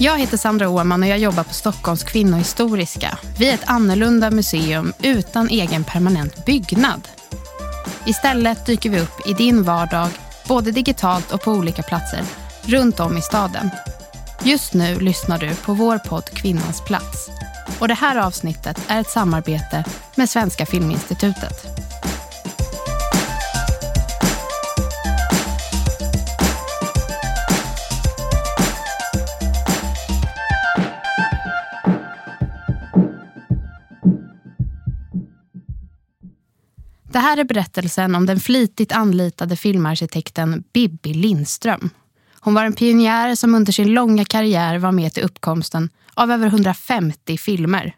Jag heter Sandra Åhman och jag jobbar på Stockholms kvinnohistoriska. Vi är ett annorlunda museum utan egen permanent byggnad. Istället dyker vi upp i din vardag, både digitalt och på olika platser, runt om i staden. Just nu lyssnar du på vår podd Kvinnans plats. Och det här avsnittet är ett samarbete med Svenska Filminstitutet. Det här är berättelsen om den flitigt anlitade filmarkitekten Bibi Lindström. Hon var en pionjär som under sin långa karriär var med till uppkomsten av över 150 filmer.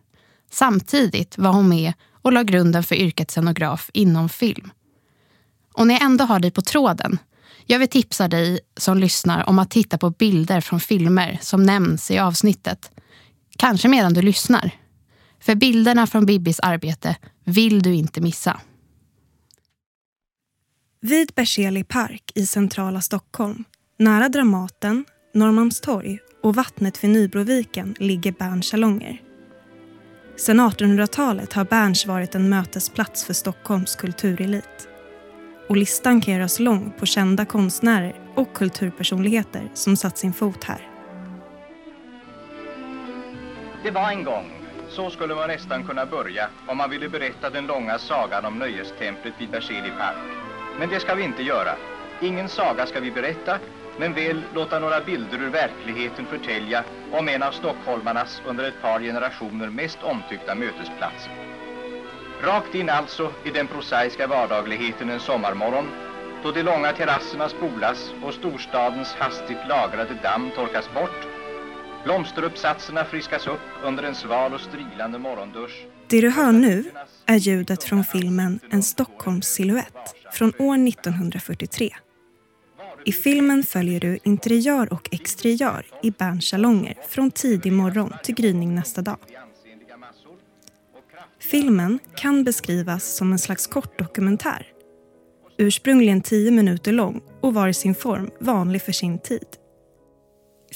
Samtidigt var hon med och la grunden för yrket scenograf inom film. Och när jag ändå har dig på tråden, jag vill tipsa dig som lyssnar om att titta på bilder från filmer som nämns i avsnittet. Kanske medan du lyssnar. För bilderna från Bibis arbete vill du inte missa. Vid Berzelii park i centrala Stockholm, nära Dramaten, Norrmalmstorg och vattnet vid Nybroviken ligger Berns salonger. Sedan 1800-talet har Berns varit en mötesplats för Stockholms kulturelit. Och listan kan göras lång på kända konstnärer och kulturpersonligheter som satt sin fot här. Det var en gång. Så skulle man nästan kunna börja om man ville berätta den långa sagan om nöjestemplet vid Berzelii park. Men det ska vi inte göra. Ingen saga ska vi berätta, men väl låta några bilder ur verkligheten förtälja om en av stockholmarnas under ett par generationer mest omtyckta mötesplatser. Rakt in alltså i den prosaiska vardagligheten en sommarmorgon då de långa terrasserna spolas och storstadens hastigt lagrade damm torkas bort Blomsteruppsatserna friskas upp under en sval och strilande morgondusch. Det du hör nu är ljudet från filmen En Stockholmssilhuett från år 1943. I filmen följer du interiör och exteriör i Berns salonger från tidig morgon till gryning nästa dag. Filmen kan beskrivas som en slags kortdokumentär. Ursprungligen tio minuter lång och var i sin form vanlig för sin tid.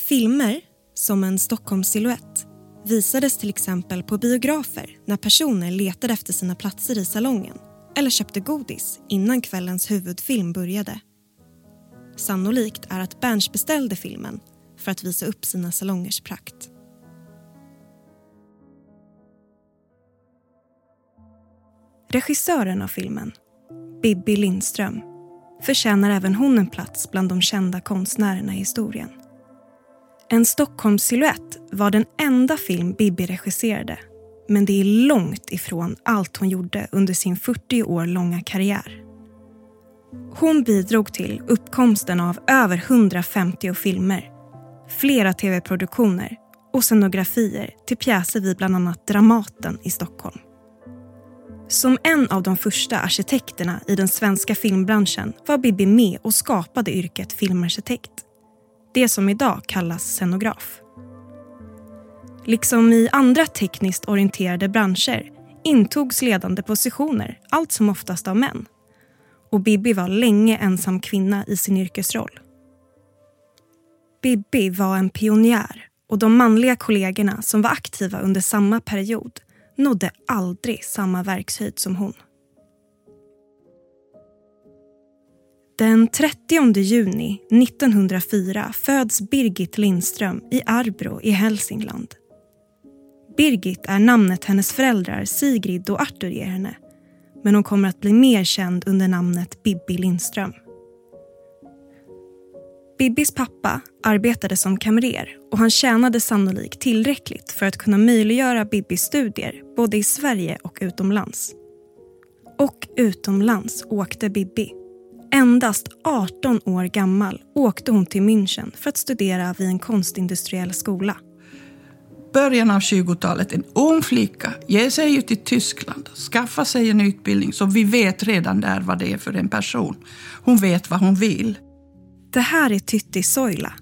Filmer som en Stockholmssilhuett visades till exempel på biografer när personer letade efter sina platser i salongen eller köpte godis innan kvällens huvudfilm började. Sannolikt är att Berns beställde filmen för att visa upp sina salongers prakt. Regissören av filmen, Bibi Lindström förtjänar även hon en plats bland de kända konstnärerna i historien. En Stockholmssilhuett var den enda film Bibi regisserade men det är långt ifrån allt hon gjorde under sin 40 år långa karriär. Hon bidrog till uppkomsten av över 150 filmer, flera tv-produktioner och scenografier till pjäser vid bland annat Dramaten i Stockholm. Som en av de första arkitekterna i den svenska filmbranschen var Bibi med och skapade yrket filmarkitekt. Det som idag kallas scenograf. Liksom i andra tekniskt orienterade branscher intogs ledande positioner allt som oftast av män. Och Bibi var länge ensam kvinna i sin yrkesroll. Bibi var en pionjär och de manliga kollegorna som var aktiva under samma period nådde aldrig samma verkshöjd som hon. Den 30 juni 1904 föds Birgit Lindström i Arbro i Hälsingland. Birgit är namnet hennes föräldrar Sigrid och Arthur ger henne men hon kommer att bli mer känd under namnet Bibi Lindström. Bibbis pappa arbetade som kamrer och han tjänade sannolikt tillräckligt för att kunna möjliggöra Bibbis studier både i Sverige och utomlands. Och utomlands åkte Bibi. Endast 18 år gammal åkte hon till München för att studera vid en konstindustriell skola. Början av 20-talet, en ung flicka ger sig ut i Tyskland, skaffar sig en utbildning som vi vet redan där vad det är för en person. Hon vet vad hon vill. Det här är Tytti Soila.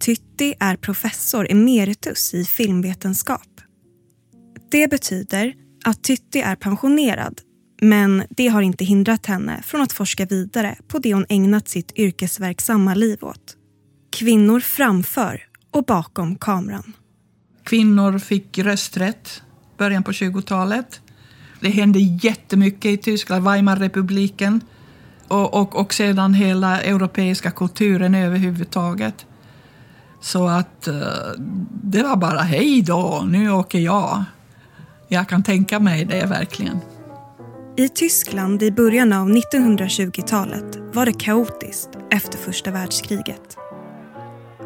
Tytti är professor emeritus i filmvetenskap. Det betyder att Tytti är pensionerad men det har inte hindrat henne från att forska vidare på det hon ägnat sitt yrkesverksamma liv åt. Kvinnor framför och bakom kameran. Kvinnor fick rösträtt början på 20-talet. Det hände jättemycket i Tyskland, Weimarrepubliken och, och, och sedan hela europeiska kulturen överhuvudtaget. Så att eh, det var bara hej då, nu åker jag. Jag kan tänka mig det verkligen. I Tyskland i början av 1920-talet var det kaotiskt efter första världskriget.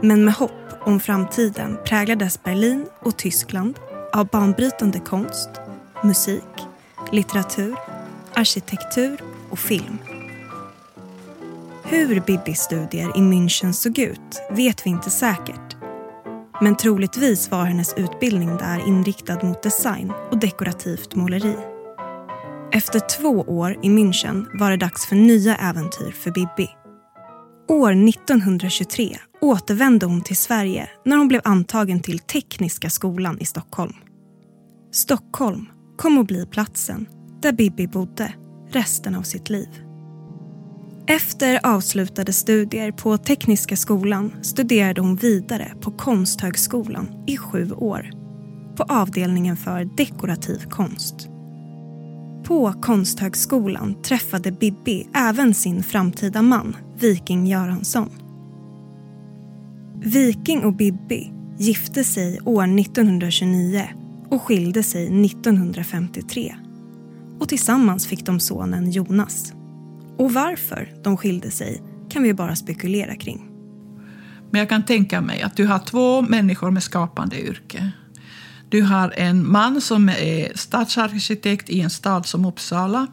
Men med hopp om framtiden präglades Berlin och Tyskland av banbrytande konst, musik, litteratur, arkitektur och film. Hur Bibbis studier i München såg ut vet vi inte säkert. Men troligtvis var hennes utbildning där inriktad mot design och dekorativt måleri. Efter två år i München var det dags för nya äventyr för Bibi. År 1923 återvände hon till Sverige när hon blev antagen till Tekniska skolan i Stockholm. Stockholm kom att bli platsen där Bibi bodde resten av sitt liv. Efter avslutade studier på Tekniska skolan studerade hon vidare på Konsthögskolan i sju år på avdelningen för dekorativ konst. På Konsthögskolan träffade Bibi även sin framtida man, Viking Göransson. Viking och Bibi gifte sig år 1929 och skilde sig 1953. Och tillsammans fick de sonen Jonas. Och varför de skilde sig kan vi bara spekulera kring. Men jag kan tänka mig att du har två människor med skapande yrke. Du har en man som är stadsarkitekt i en stad som Uppsala.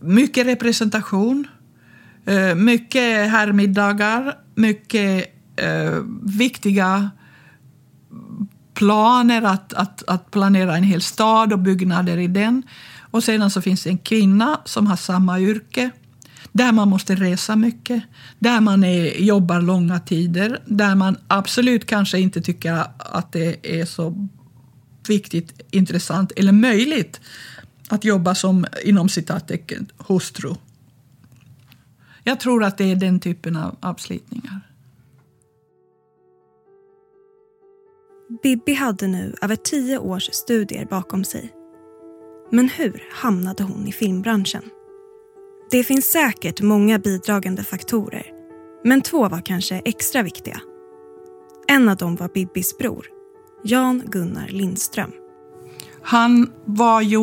Mycket representation, eh, mycket herrmiddagar, mycket eh, viktiga planer att, att, att planera en hel stad och byggnader i den. Och sedan så finns det en kvinna som har samma yrke där man måste resa mycket, där man är, jobbar långa tider, där man absolut kanske inte tycker att det är så viktigt, intressant eller möjligt att jobba som inom citattecken hustru. Jag tror att det är den typen av avslitningar. Bibi hade nu över tio års studier bakom sig. Men hur hamnade hon i filmbranschen? Det finns säkert många bidragande faktorer, men två var kanske extra viktiga. En av dem var Bibbis bror, Jan Gunnar Lindström. Han var ju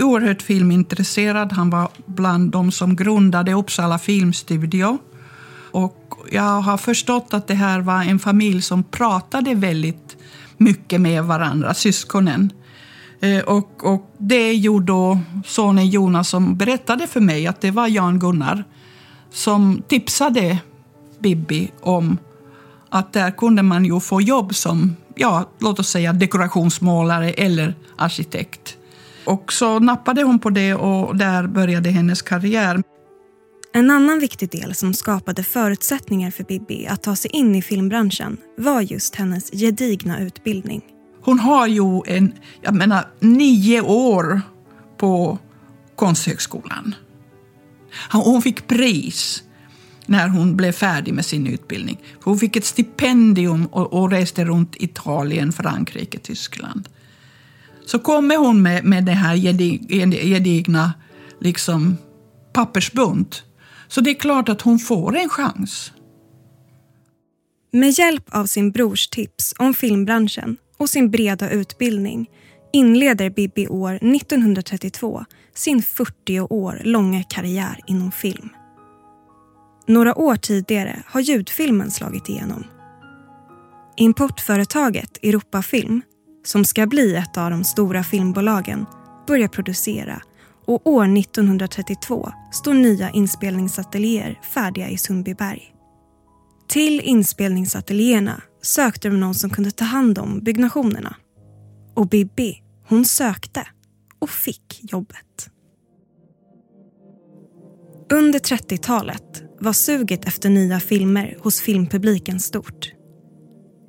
oerhört filmintresserad. Han var bland de som grundade Uppsala filmstudio. Och jag har förstått att det här var en familj som pratade väldigt mycket med varandra, syskonen. Eh, och, och det gjorde då sonen Jonas som berättade för mig att det var Jan Gunnar som tipsade Bibi om att där kunde man ju få jobb som, ja, låt oss säga dekorationsmålare eller arkitekt. Och så nappade hon på det och där började hennes karriär. En annan viktig del som skapade förutsättningar för Bibi att ta sig in i filmbranschen var just hennes gedigna utbildning. Hon har ju en, jag menar, nio år på Konsthögskolan. Hon fick pris när hon blev färdig med sin utbildning. Hon fick ett stipendium och, och reste runt Italien, Frankrike, Tyskland. Så kommer hon med, med den här gedigna liksom, pappersbunt så det är klart att hon får en chans. Med hjälp av sin brors tips om filmbranschen och sin breda utbildning inleder Bibi år 1932 sin 40 år långa karriär inom film. Några år tidigare har ljudfilmen slagit igenom. Importföretaget Europafilm, som ska bli ett av de stora filmbolagen, börjar producera och år 1932 står nya inspelningsateljéer färdiga i Sundbyberg. Till inspelningsateljéerna sökte de någon som kunde ta hand om byggnationerna. Och Bibi, hon sökte och fick jobbet. Under 30-talet var suget efter nya filmer hos filmpubliken stort.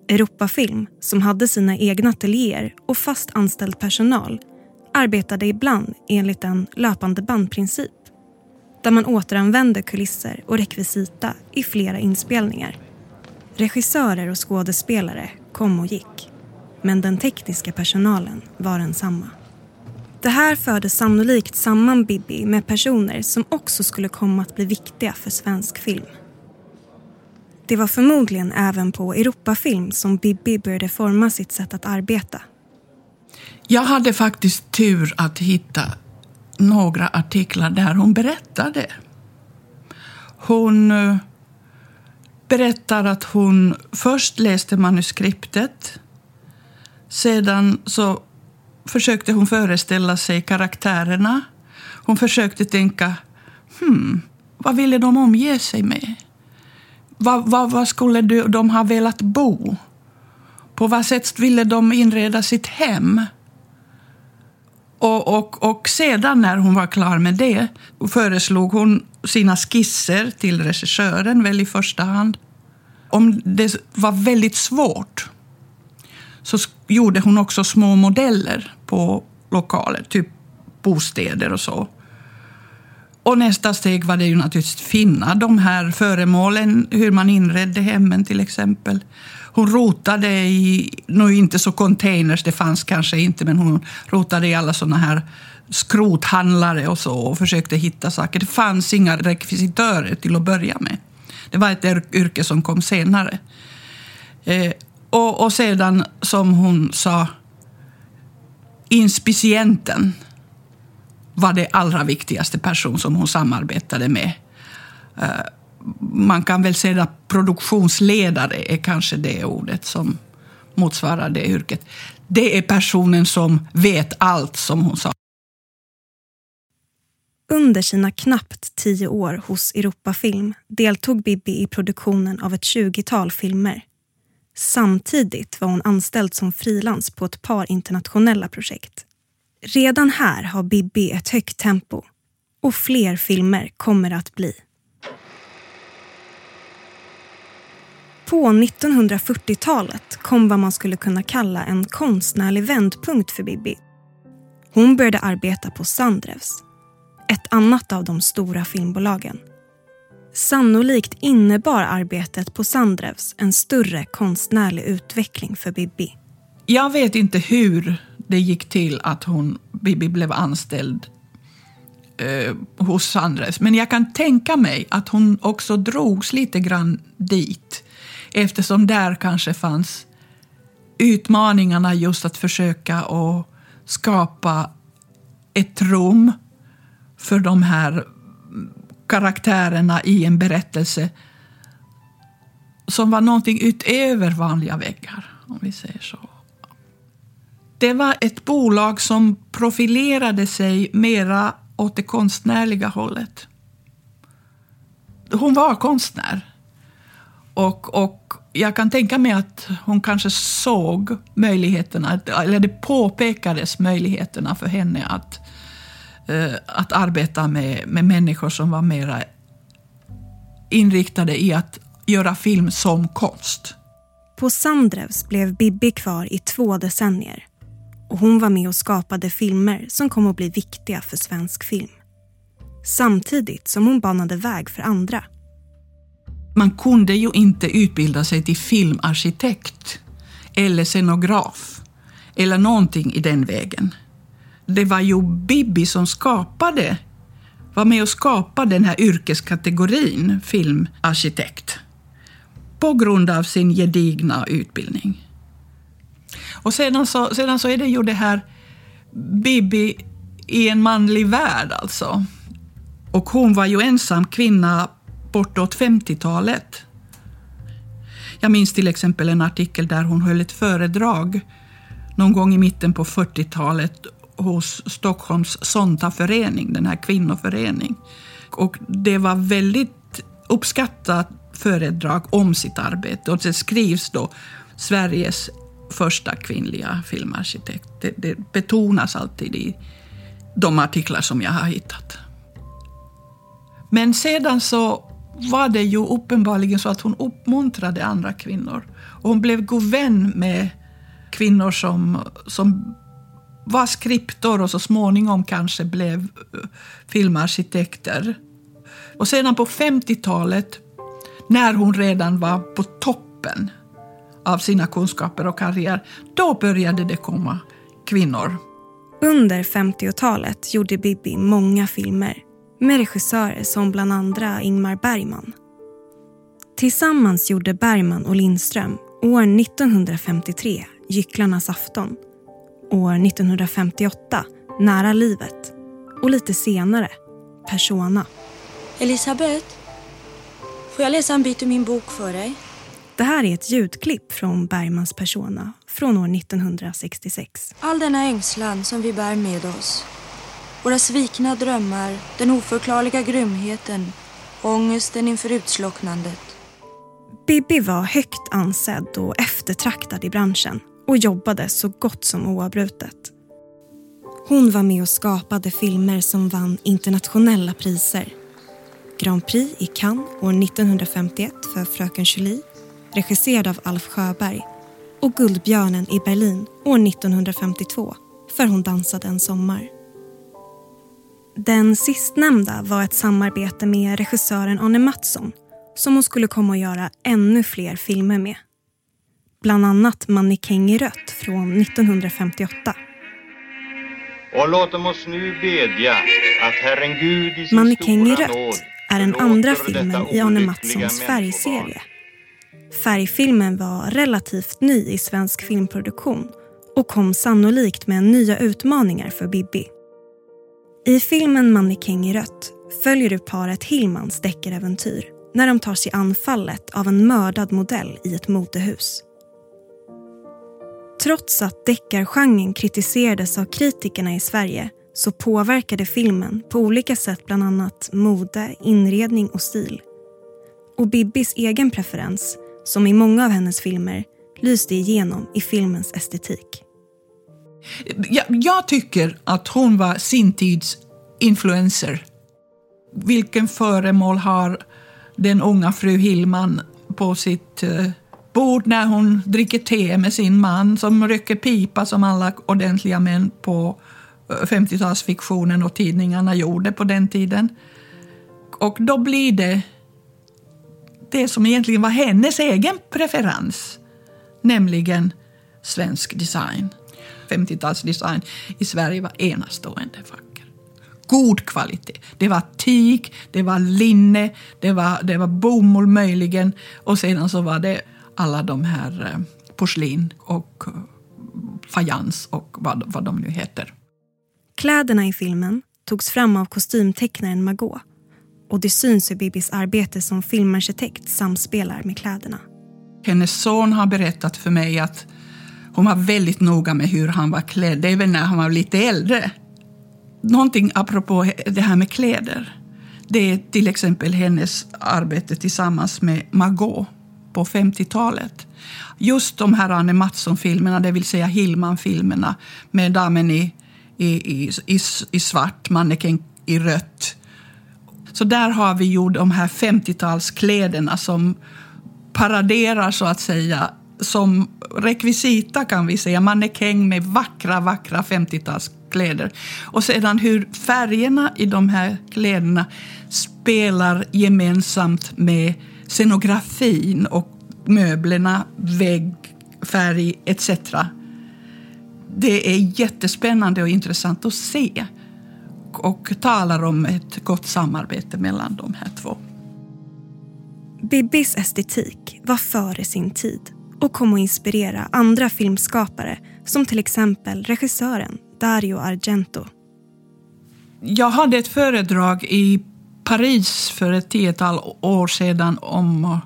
Europafilm, som hade sina egna ateljéer och fast anställd personal arbetade ibland enligt en löpande bandprincip där man återanvänder kulisser och rekvisita i flera inspelningar. Regissörer och skådespelare kom och gick. Men den tekniska personalen var densamma. Det här förde sannolikt samman Bibi med personer som också skulle komma att bli viktiga för svensk film. Det var förmodligen även på Europafilm som Bibi började forma sitt sätt att arbeta. Jag hade faktiskt tur att hitta några artiklar där hon berättade. Hon eh, berättar att hon först läste manuskriptet. Sedan så försökte hon föreställa sig karaktärerna. Hon försökte tänka, hmm, vad ville de omge sig med? Vad, vad, vad skulle de ha velat bo? På vad sätt ville de inreda sitt hem? Och, och, och sedan när hon var klar med det föreslog hon sina skisser till regissören, väl i första hand. Om det var väldigt svårt så gjorde hon också små modeller på lokaler, typ bostäder och så. Och nästa steg var det ju naturligtvis att finna de här föremålen, hur man inredde hemmen till exempel. Hon rotade i, nu inte så containers, det fanns kanske inte, men hon rotade i alla sådana här skrothandlare och så och försökte hitta saker. Det fanns inga rekvisitörer till att börja med. Det var ett yrke som kom senare. Eh, och, och sedan, som hon sa, inspicienten var det allra viktigaste person som hon samarbetade med. Eh, man kan väl säga att produktionsledare är kanske det ordet som motsvarar det yrket. Det är personen som vet allt, som hon sa. Under sina knappt tio år hos Europafilm deltog Bibi i produktionen av ett tjugotal filmer. Samtidigt var hon anställd som frilans på ett par internationella projekt. Redan här har Bibi ett högt tempo och fler filmer kommer att bli. På 1940-talet kom vad man skulle kunna kalla en konstnärlig vändpunkt för Bibi. Hon började arbeta på Sandrevs, ett annat av de stora filmbolagen. Sannolikt innebar arbetet på Sandrevs en större konstnärlig utveckling för Bibi. Jag vet inte hur det gick till att hon, Bibi blev anställd eh, hos Sandrevs. Men jag kan tänka mig att hon också drogs lite grann dit eftersom där kanske fanns utmaningarna just att försöka och skapa ett rum för de här karaktärerna i en berättelse som var någonting utöver vanliga väggar, om vi säger så. Det var ett bolag som profilerade sig mera åt det konstnärliga hållet. Hon var konstnär. Och, och jag kan tänka mig att hon kanske såg möjligheterna, eller det påpekades möjligheterna för henne att, eh, att arbeta med, med människor som var mera inriktade i att göra film som konst. På Sandrevs blev Bibi kvar i två decennier och hon var med och skapade filmer som kom att bli viktiga för svensk film. Samtidigt som hon banade väg för andra. Man kunde ju inte utbilda sig till filmarkitekt eller scenograf eller någonting i den vägen. Det var ju Bibi som skapade, var med och skapade den här yrkeskategorin filmarkitekt på grund av sin gedigna utbildning. Och sedan så, sedan så är det ju det här Bibi i en manlig värld alltså. Och hon var ju ensam kvinna bortåt 50-talet. Jag minns till exempel en artikel där hon höll ett föredrag någon gång i mitten på 40-talet hos Stockholms Sontaförening, den här kvinnoföreningen. Och det var väldigt uppskattat föredrag om sitt arbete och det skrivs då Sveriges första kvinnliga filmarkitekt. Det, det betonas alltid i de artiklar som jag har hittat. Men sedan så var det ju uppenbarligen så att hon uppmuntrade andra kvinnor. Och hon blev god vän med kvinnor som, som var skriptor och så småningom kanske blev eh, filmarkitekter. Och sedan på 50-talet, när hon redan var på toppen av sina kunskaper och karriär, då började det komma kvinnor. Under 50-talet gjorde Bibi många filmer med regissörer som bland andra Ingmar Bergman. Tillsammans gjorde Bergman och Lindström år 1953 Gycklarnas afton, år 1958 Nära livet och lite senare Persona. Elisabeth, får jag läsa en bit ur min bok för dig? Det här är ett ljudklipp från Bergmans Persona från år 1966. All denna ängslan som vi bär med oss. Våra svikna drömmar, den oförklarliga grymheten, ångesten inför utslocknandet. Bibi var högt ansedd och eftertraktad i branschen och jobbade så gott som oavbrutet. Hon var med och skapade filmer som vann internationella priser. Grand Prix i Cannes år 1951 för Fröken Julie, regisserad av Alf Sjöberg och Guldbjörnen i Berlin år 1952 för Hon dansade en sommar. Den sistnämnda var ett samarbete med regissören Arne Mattsson som hon skulle komma att göra ännu fler filmer med. Bland annat Mannekäng i rött från 1958. Och låtom oss nu bedja att Herren Gud i sin Mannekäng i rött är den andra filmen i Arne Mattssons färgserie. Färgfilmen var relativt ny i svensk filmproduktion och kom sannolikt med nya utmaningar för Bibi. I filmen Mannekäng i rött följer du paret Hillmans deckaräventyr när de tar sig anfallet av en mördad modell i ett modehus. Trots att deckargenren kritiserades av kritikerna i Sverige så påverkade filmen på olika sätt bland annat mode, inredning och stil. Och Bibbis egen preferens, som i många av hennes filmer, lyste igenom i filmens estetik. Jag, jag tycker att hon var sin tids influencer. Vilken föremål har den unga fru Hillman på sitt eh, bord när hon dricker te med sin man som röker pipa som alla ordentliga män på eh, 50-talsfiktionen och tidningarna gjorde på den tiden. Och då blir det det som egentligen var hennes egen preferens, nämligen svensk design. 50-talsdesign i Sverige var enastående vacker. God kvalitet. Det var tyg, det var linne, det var, det var bomull möjligen och sedan så var det alla de här eh, porslin och eh, fajans och vad, vad de nu heter. Kläderna i filmen togs fram av kostymtecknaren Margot och det syns hur Bibis arbete som filmarkitekt samspelar med kläderna. Hennes son har berättat för mig att hon var väldigt noga med hur han var klädd. även när han var lite äldre. Någonting apropå det här med kläder. Det är till exempel hennes arbete tillsammans med Margot på 50-talet. Just de här Anne Mattsson-filmerna, det vill säga Hillman-filmerna med damen i, i, i, i, i svart, manneken i rött. Så där har vi gjort de här 50-talskläderna som paraderar så att säga som rekvisita kan vi säga, mannekäng med vackra, vackra 50-talskläder. Och sedan hur färgerna i de här kläderna spelar gemensamt med scenografin och möblerna, vägg, färg etc. Det är jättespännande och intressant att se och talar om ett gott samarbete mellan de här två. Bibbis estetik var före sin tid och kom att inspirera andra filmskapare som till exempel regissören Dario Argento. Jag hade ett föredrag i Paris för ett tiotal år sedan om eh,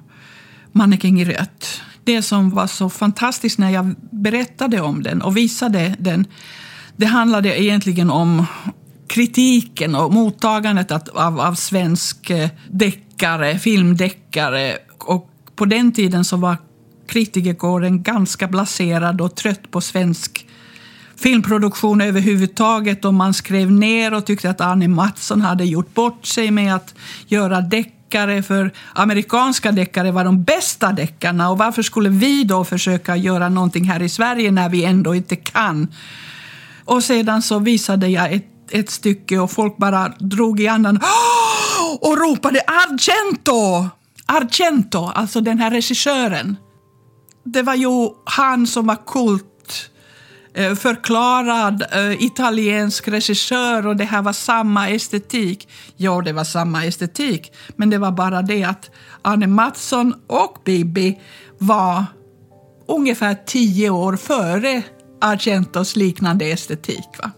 Mannekäng i rött. Det som var så fantastiskt när jag berättade om den och visade den, det handlade egentligen om kritiken och mottagandet av, av svensk eh, deckare, filmdeckare. Och på den tiden så var kritikerkåren ganska blaserad och trött på svensk filmproduktion överhuvudtaget. Och man skrev ner och tyckte att Arne Mattsson hade gjort bort sig med att göra deckare. För amerikanska deckare var de bästa deckarna. Och varför skulle vi då försöka göra någonting här i Sverige när vi ändå inte kan? Och sedan så visade jag ett, ett stycke och folk bara drog i andan och ropade Argento! Argento, alltså den här regissören det var ju han som var kult eh, förklarad eh, italiensk regissör och det här var samma estetik. Ja, det var samma estetik, men det var bara det att Arne Mattsson och Bibi var ungefär tio år före Argentos liknande estetik. Va?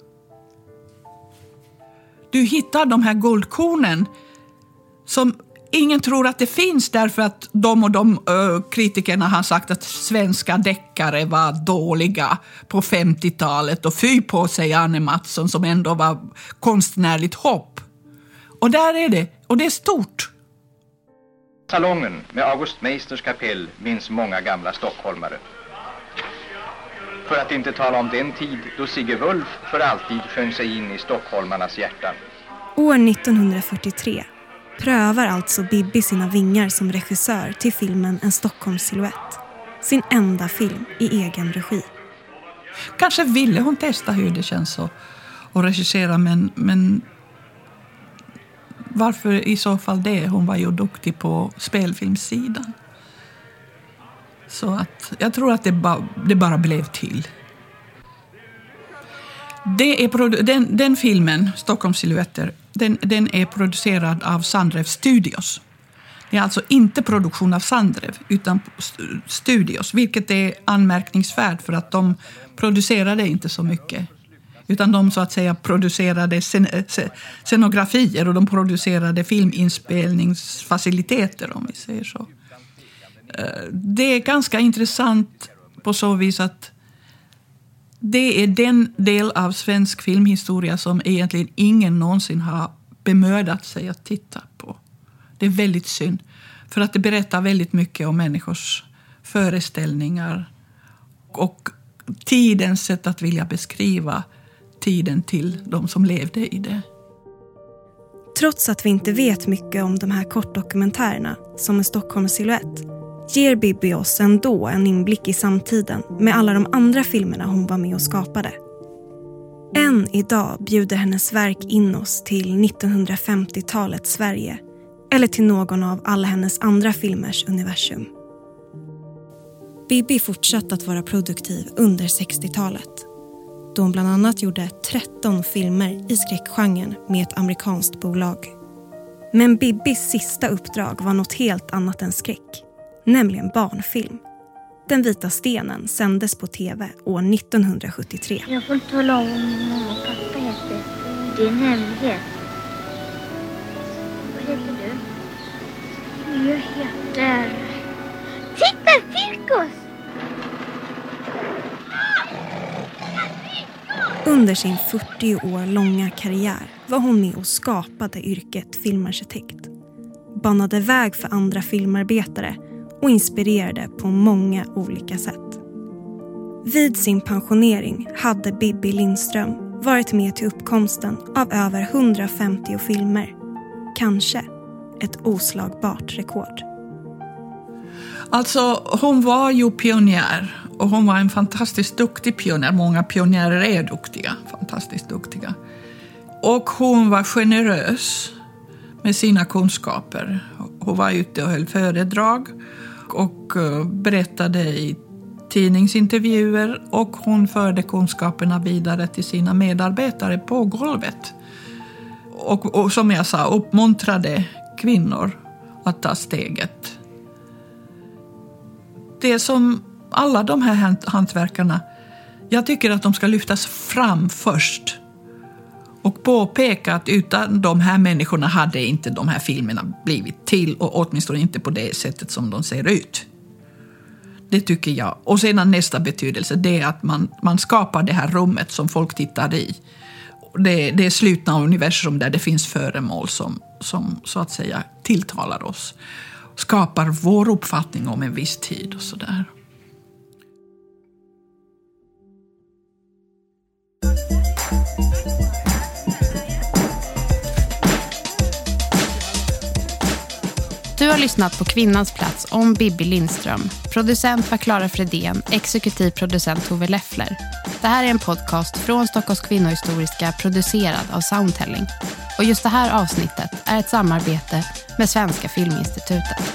Du hittar de här guldkornen som ingen tror att det finns därför att de och de uh, kritikerna har sagt att svenska deckare var dåliga på 50-talet och fy på sig Arne Mattsson som ändå var konstnärligt hopp. Och där är det, och det är stort. Salongen med August Meisters kapell minns många gamla stockholmare. För att inte tala om den tid då Sigge Wulf för alltid sjöng sig in i stockholmarnas hjärtan. År 1943 prövar alltså Bibi sina vingar som regissör till filmen En Stockholmssilhuett. Sin enda film i egen regi. Kanske ville hon testa hur det känns att, att regissera, men, men varför i så fall det? Hon var ju duktig på spelfilmssidan. Så att jag tror att det, ba, det bara blev till. Det är, den, den filmen, Stockholms silhuetter, den, den är producerad av Sandrev Studios. Det är alltså inte produktion av Sandrev, utan Studios, vilket är anmärkningsvärt för att de producerade inte så mycket. Utan de så att säga producerade eh, scenografier och de producerade filminspelningsfaciliteter, om vi säger så. Eh, det är ganska intressant på så vis att det är den del av svensk filmhistoria som egentligen ingen någonsin har bemödat sig att titta på. Det är väldigt synd, för att det berättar väldigt mycket om människors föreställningar och tidens sätt att vilja beskriva tiden till de som levde i det. Trots att vi inte vet mycket om de här kortdokumentärerna, som en Stockholms silhuett, ger Bibi oss ändå en inblick i samtiden med alla de andra filmerna hon var med och skapade. Än idag bjuder hennes verk in oss till 1950-talets Sverige eller till någon av alla hennes andra filmers universum. Bibi fortsatte att vara produktiv under 60-talet då hon bland annat gjorde 13 filmer i skräckgenren med ett amerikanskt bolag. Men Bibis sista uppdrag var något helt annat än skräck nämligen barnfilm. Den vita stenen sändes på tv år 1973. Jag får inte tala om vad min mamma och pappa heter. Det är en hemlighet. Vad heter du? Jag heter... Titta, cirkus! Under sin 40 år långa karriär var hon med och skapade yrket filmarkitekt. Banade väg för andra filmarbetare och inspirerade på många olika sätt. Vid sin pensionering hade Bibi Lindström varit med till uppkomsten av över 150 filmer. Kanske ett oslagbart rekord. Alltså, hon var ju pionjär och hon var en fantastiskt duktig pionjär. Många pionjärer är duktiga, fantastiskt duktiga. Och hon var generös med sina kunskaper. Hon var ute och höll föredrag och eh, berättade i tidningsintervjuer och hon förde kunskaperna vidare till sina medarbetare på golvet. Och, och som jag sa, uppmuntrade kvinnor att ta steget. Det som alla de här hantverkarna, jag tycker att de ska lyftas fram först och påpeka att utan de här människorna hade inte de här filmerna blivit till och åtminstone inte på det sättet som de ser ut. Det tycker jag. Och sedan nästa betydelse, det är att man, man skapar det här rummet som folk tittar i. Det, det är slutna universum där det finns föremål som, som så att säga tilltalar oss. Skapar vår uppfattning om en viss tid och sådär. Du har lyssnat på Kvinnans plats om Bibi Lindström. Producent var Klara Fredén, exekutiv producent Tove Leffler. Det här är en podcast från Stockholms kvinnohistoriska producerad av Soundtelling. Och just det här avsnittet är ett samarbete med Svenska Filminstitutet.